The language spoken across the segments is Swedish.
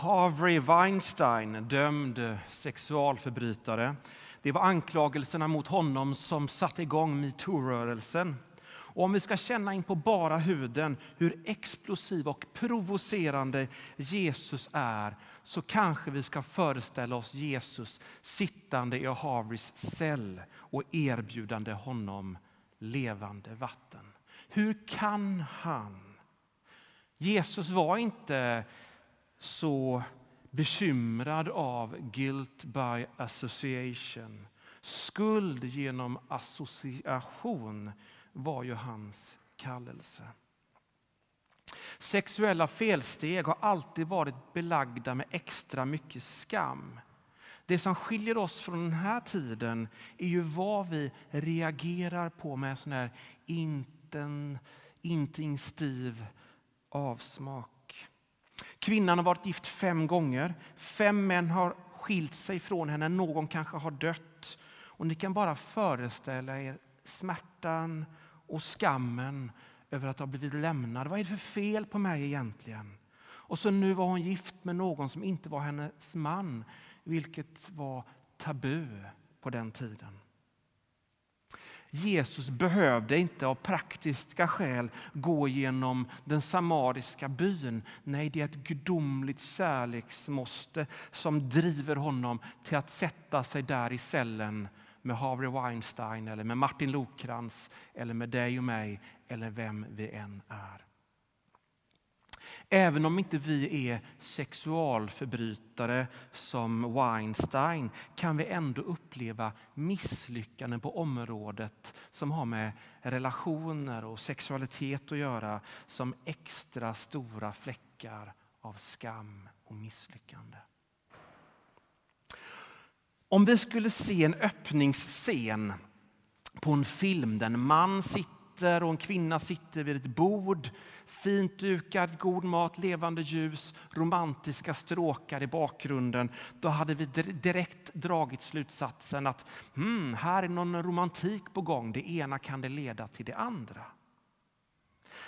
Harvey Weinstein, dömd sexualförbrytare. Det var anklagelserna mot honom som satte igång metoo-rörelsen. Och om vi ska känna in på bara huden hur explosiv och provocerande Jesus är så kanske vi ska föreställa oss Jesus sittande i Harveys cell och erbjudande honom levande vatten. Hur kan han? Jesus var inte så bekymrad av guilt by association. Skuld genom association var ju hans kallelse. Sexuella felsteg har alltid varit belagda med extra mycket skam. Det som skiljer oss från den här tiden är ju vad vi reagerar på med sån här inten, avsmak. Kvinnan har varit gift fem gånger. Fem män har skilt sig från henne. Någon kanske har dött. Och ni kan bara föreställa er smärtan och skammen över att ha blivit lämnad. Vad är det för fel på mig egentligen? Och så nu var hon gift med någon som inte var hennes man, vilket var tabu på den tiden. Jesus behövde inte av praktiska skäl gå genom den samariska byn. Nej, det är ett gudomligt kärleksmåste som driver honom till att sätta sig där i cellen med Harvey Weinstein, eller med Martin Lokrans eller med dig och mig eller vem vi än är. Även om inte vi är sexualförbrytare som Weinstein kan vi ändå uppleva misslyckanden på området som har med relationer och sexualitet att göra som extra stora fläckar av skam och misslyckande. Om vi skulle se en öppningsscen på en film där en man sitter och en kvinna sitter vid ett bord, fint dukad, god mat, levande ljus, romantiska stråkar i bakgrunden, då hade vi direkt dragit slutsatsen att hmm, här är någon romantik på gång. Det ena kan det leda till det andra.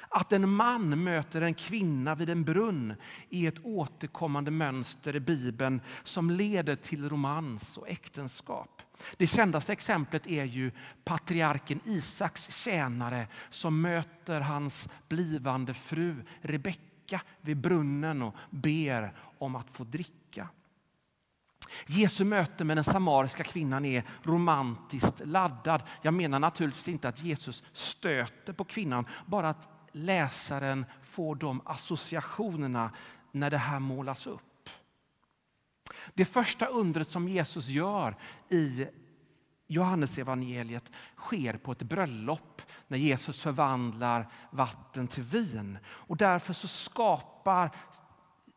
Att en man möter en kvinna vid en brunn är ett återkommande mönster i Bibeln som leder till romans och äktenskap. Det kändaste exemplet är ju patriarken Isaks tjänare som möter hans blivande fru Rebecka vid brunnen och ber om att få dricka. Jesu möte med den samariska kvinnan är romantiskt laddad. Jag menar naturligtvis inte att Jesus stöter på kvinnan, bara att läsaren får de associationerna när det här målas upp. Det första undret som Jesus gör i Johannesevangeliet sker på ett bröllop när Jesus förvandlar vatten till vin. Och därför så skapar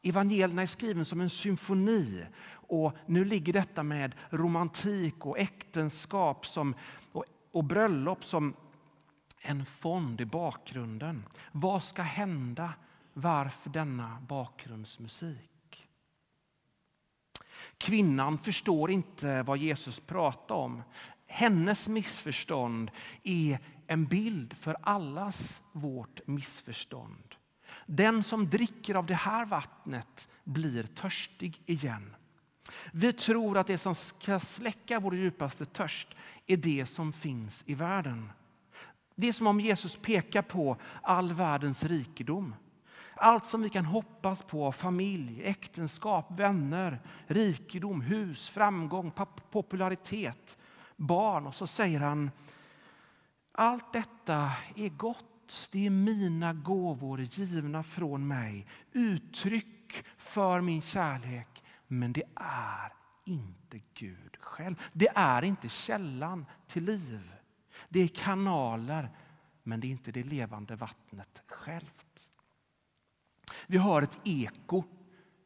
evangelierna är skriven som en symfoni. Och nu ligger detta med romantik och äktenskap som, och, och bröllop som en fond i bakgrunden. Vad ska hända? Varför denna bakgrundsmusik? Kvinnan förstår inte vad Jesus pratar om. Hennes missförstånd är en bild för allas vårt missförstånd. Den som dricker av det här vattnet blir törstig igen. Vi tror att det som ska släcka vår djupaste törst är det som finns i världen. Det är som om Jesus pekar på all världens rikedom. Allt som vi kan hoppas på, familj, äktenskap, vänner, rikedom, hus, framgång, popularitet, barn. Och så säger han, allt detta är gott. Det är mina gåvor givna från mig. Uttryck för min kärlek. Men det är inte Gud själv. Det är inte källan till liv. Det är kanaler, men det är inte det levande vattnet självt. Vi har ett eko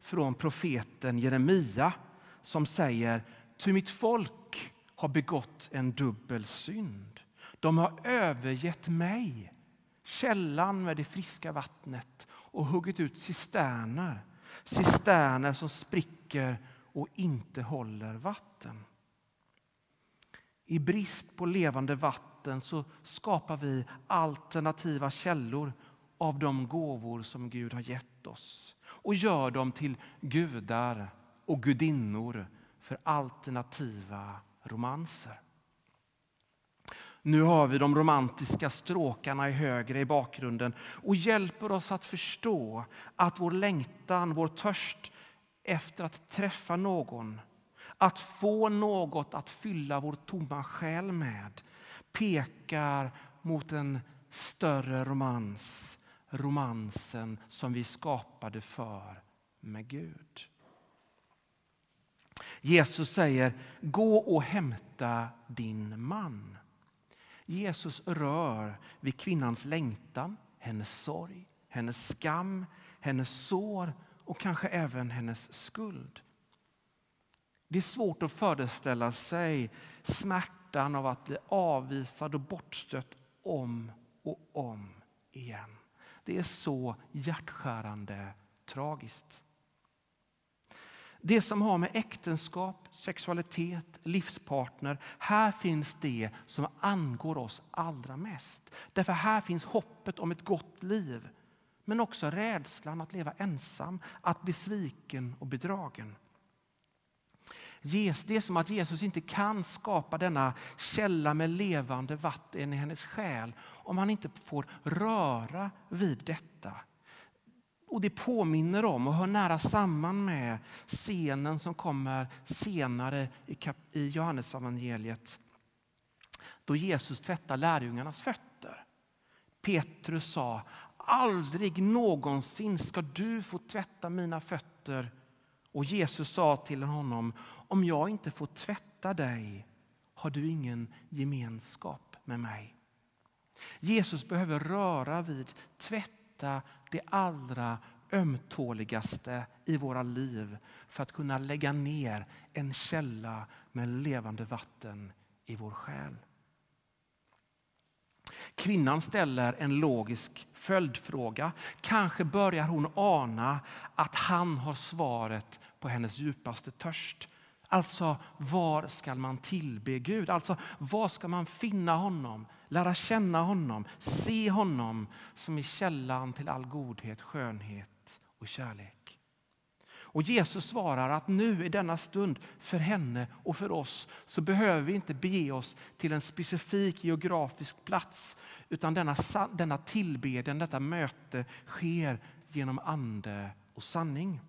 från profeten Jeremia som säger Ty mitt folk har begått en dubbel synd. De har övergett mig, källan med det friska vattnet och huggit ut cisterner, cisterner som spricker och inte håller vatten. I brist på levande vatten så skapar vi alternativa källor av de gåvor som Gud har gett oss och gör dem till gudar och gudinnor för alternativa romanser. Nu har vi de romantiska stråkarna i högre i bakgrunden och hjälper oss att förstå att vår längtan, vår törst efter att träffa någon, att få något att fylla vår tomma själ med pekar mot en större romans, romansen som vi skapade för med Gud. Jesus säger, gå och hämta din man. Jesus rör vid kvinnans längtan, hennes sorg, hennes skam, hennes sår och kanske även hennes skuld. Det är svårt att föreställa sig smärtan av att bli avvisad och bortstött om och om igen. Det är så hjärtskärande tragiskt. Det som har med äktenskap, sexualitet, livspartner. Här finns det som angår oss allra mest. Därför här finns hoppet om ett gott liv. Men också rädslan att leva ensam, att bli sviken och bedragen. Det är som att Jesus inte kan skapa denna källa med levande vatten i hennes själ om han inte får röra vid detta. Och Det påminner om och hör nära samman med scenen som kommer senare i, i Johannesevangeliet då Jesus tvättar lärjungarnas fötter. Petrus sa aldrig någonsin ska du få tvätta mina fötter. Och Jesus sa till honom om jag inte får tvätta dig har du ingen gemenskap med mig. Jesus behöver röra vid, tvätta det allra ömtåligaste i våra liv för att kunna lägga ner en källa med levande vatten i vår själ. Kvinnan ställer en logisk följdfråga. Kanske börjar hon ana att han har svaret på hennes djupaste törst. Alltså, var ska man tillbe Gud? Alltså, var ska man finna honom, lära känna honom, se honom som är källan till all godhet, skönhet och kärlek? Och Jesus svarar att nu i denna stund för henne och för oss så behöver vi inte bege oss till en specifik geografisk plats utan denna, denna tillbedjan, detta möte sker genom ande och sanning.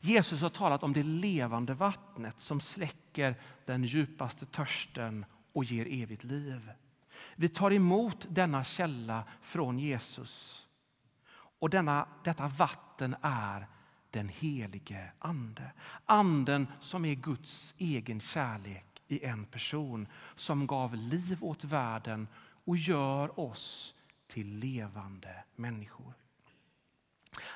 Jesus har talat om det levande vattnet som släcker den djupaste törsten och ger evigt liv. Vi tar emot denna källa från Jesus. Och denna, detta vatten är den helige Ande. Anden som är Guds egen kärlek i en person som gav liv åt världen och gör oss till levande människor.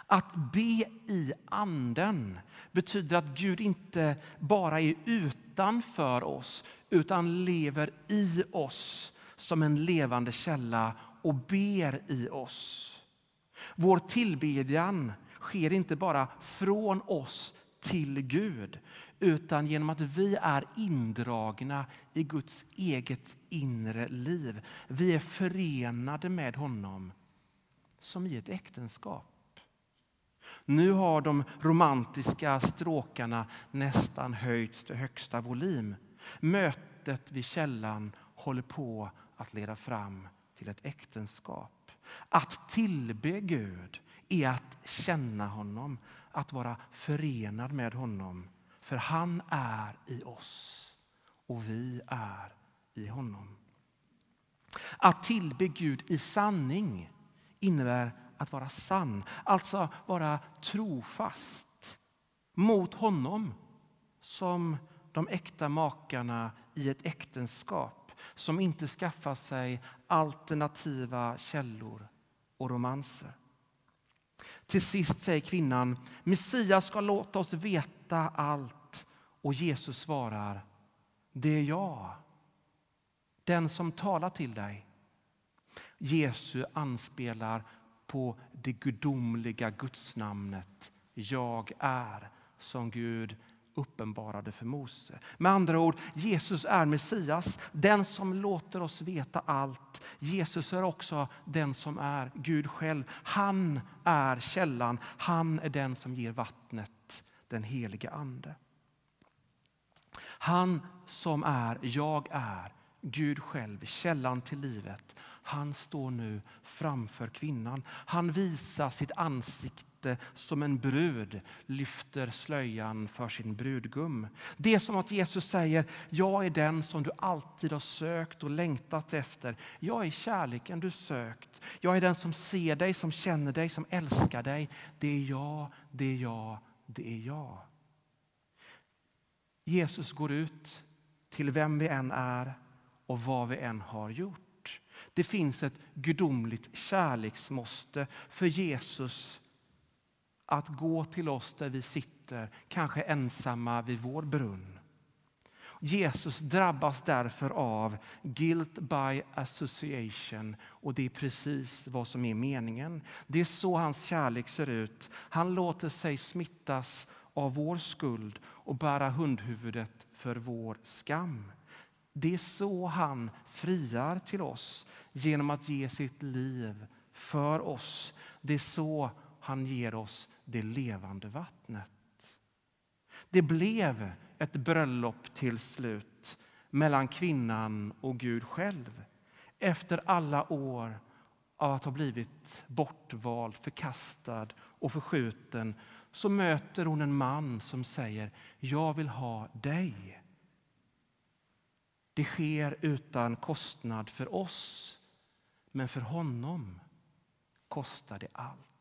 Att be i anden betyder att Gud inte bara är utanför oss utan lever i oss som en levande källa och ber i oss. Vår tillbedjan sker inte bara från oss till Gud utan genom att vi är indragna i Guds eget inre liv. Vi är förenade med honom som i ett äktenskap. Nu har de romantiska stråkarna nästan höjts till högsta volym. Mötet vid källan håller på att leda fram till ett äktenskap. Att tillbe Gud är att känna honom, att vara förenad med honom. För han är i oss och vi är i honom. Att tillbe Gud i sanning innebär att vara sann, alltså vara trofast mot honom som de äkta makarna i ett äktenskap som inte skaffar sig alternativa källor och romanser. Till sist säger kvinnan, Messias ska låta oss veta allt. Och Jesus svarar, det är jag, den som talar till dig. Jesus anspelar på det gudomliga gudsnamnet Jag är som Gud uppenbarade för Mose. Med andra ord, Jesus är Messias, den som låter oss veta allt. Jesus är också den som är Gud själv. Han är källan, han är den som ger vattnet, den helige Ande. Han som är, jag är, Gud själv, källan till livet. Han står nu framför kvinnan. Han visar sitt ansikte som en brud lyfter slöjan för sin brudgum. Det är som att Jesus säger, jag är den som du alltid har sökt och längtat efter. Jag är kärleken du sökt. Jag är den som ser dig, som känner dig, som älskar dig. Det är jag, det är jag, det är jag. Jesus går ut till vem vi än är och vad vi än har gjort. Det finns ett gudomligt kärleksmåste för Jesus att gå till oss där vi sitter, kanske ensamma vid vår brunn. Jesus drabbas därför av guilt by association och det är precis vad som är meningen. Det är så hans kärlek ser ut. Han låter sig smittas av vår skuld och bära hundhuvudet för vår skam. Det är så han friar till oss, genom att ge sitt liv för oss. Det är så han ger oss det levande vattnet. Det blev ett bröllop till slut mellan kvinnan och Gud själv. Efter alla år av att ha blivit bortvald, förkastad och förskjuten så möter hon en man som säger jag vill ha dig. Det sker utan kostnad för oss, men för honom kostar det allt.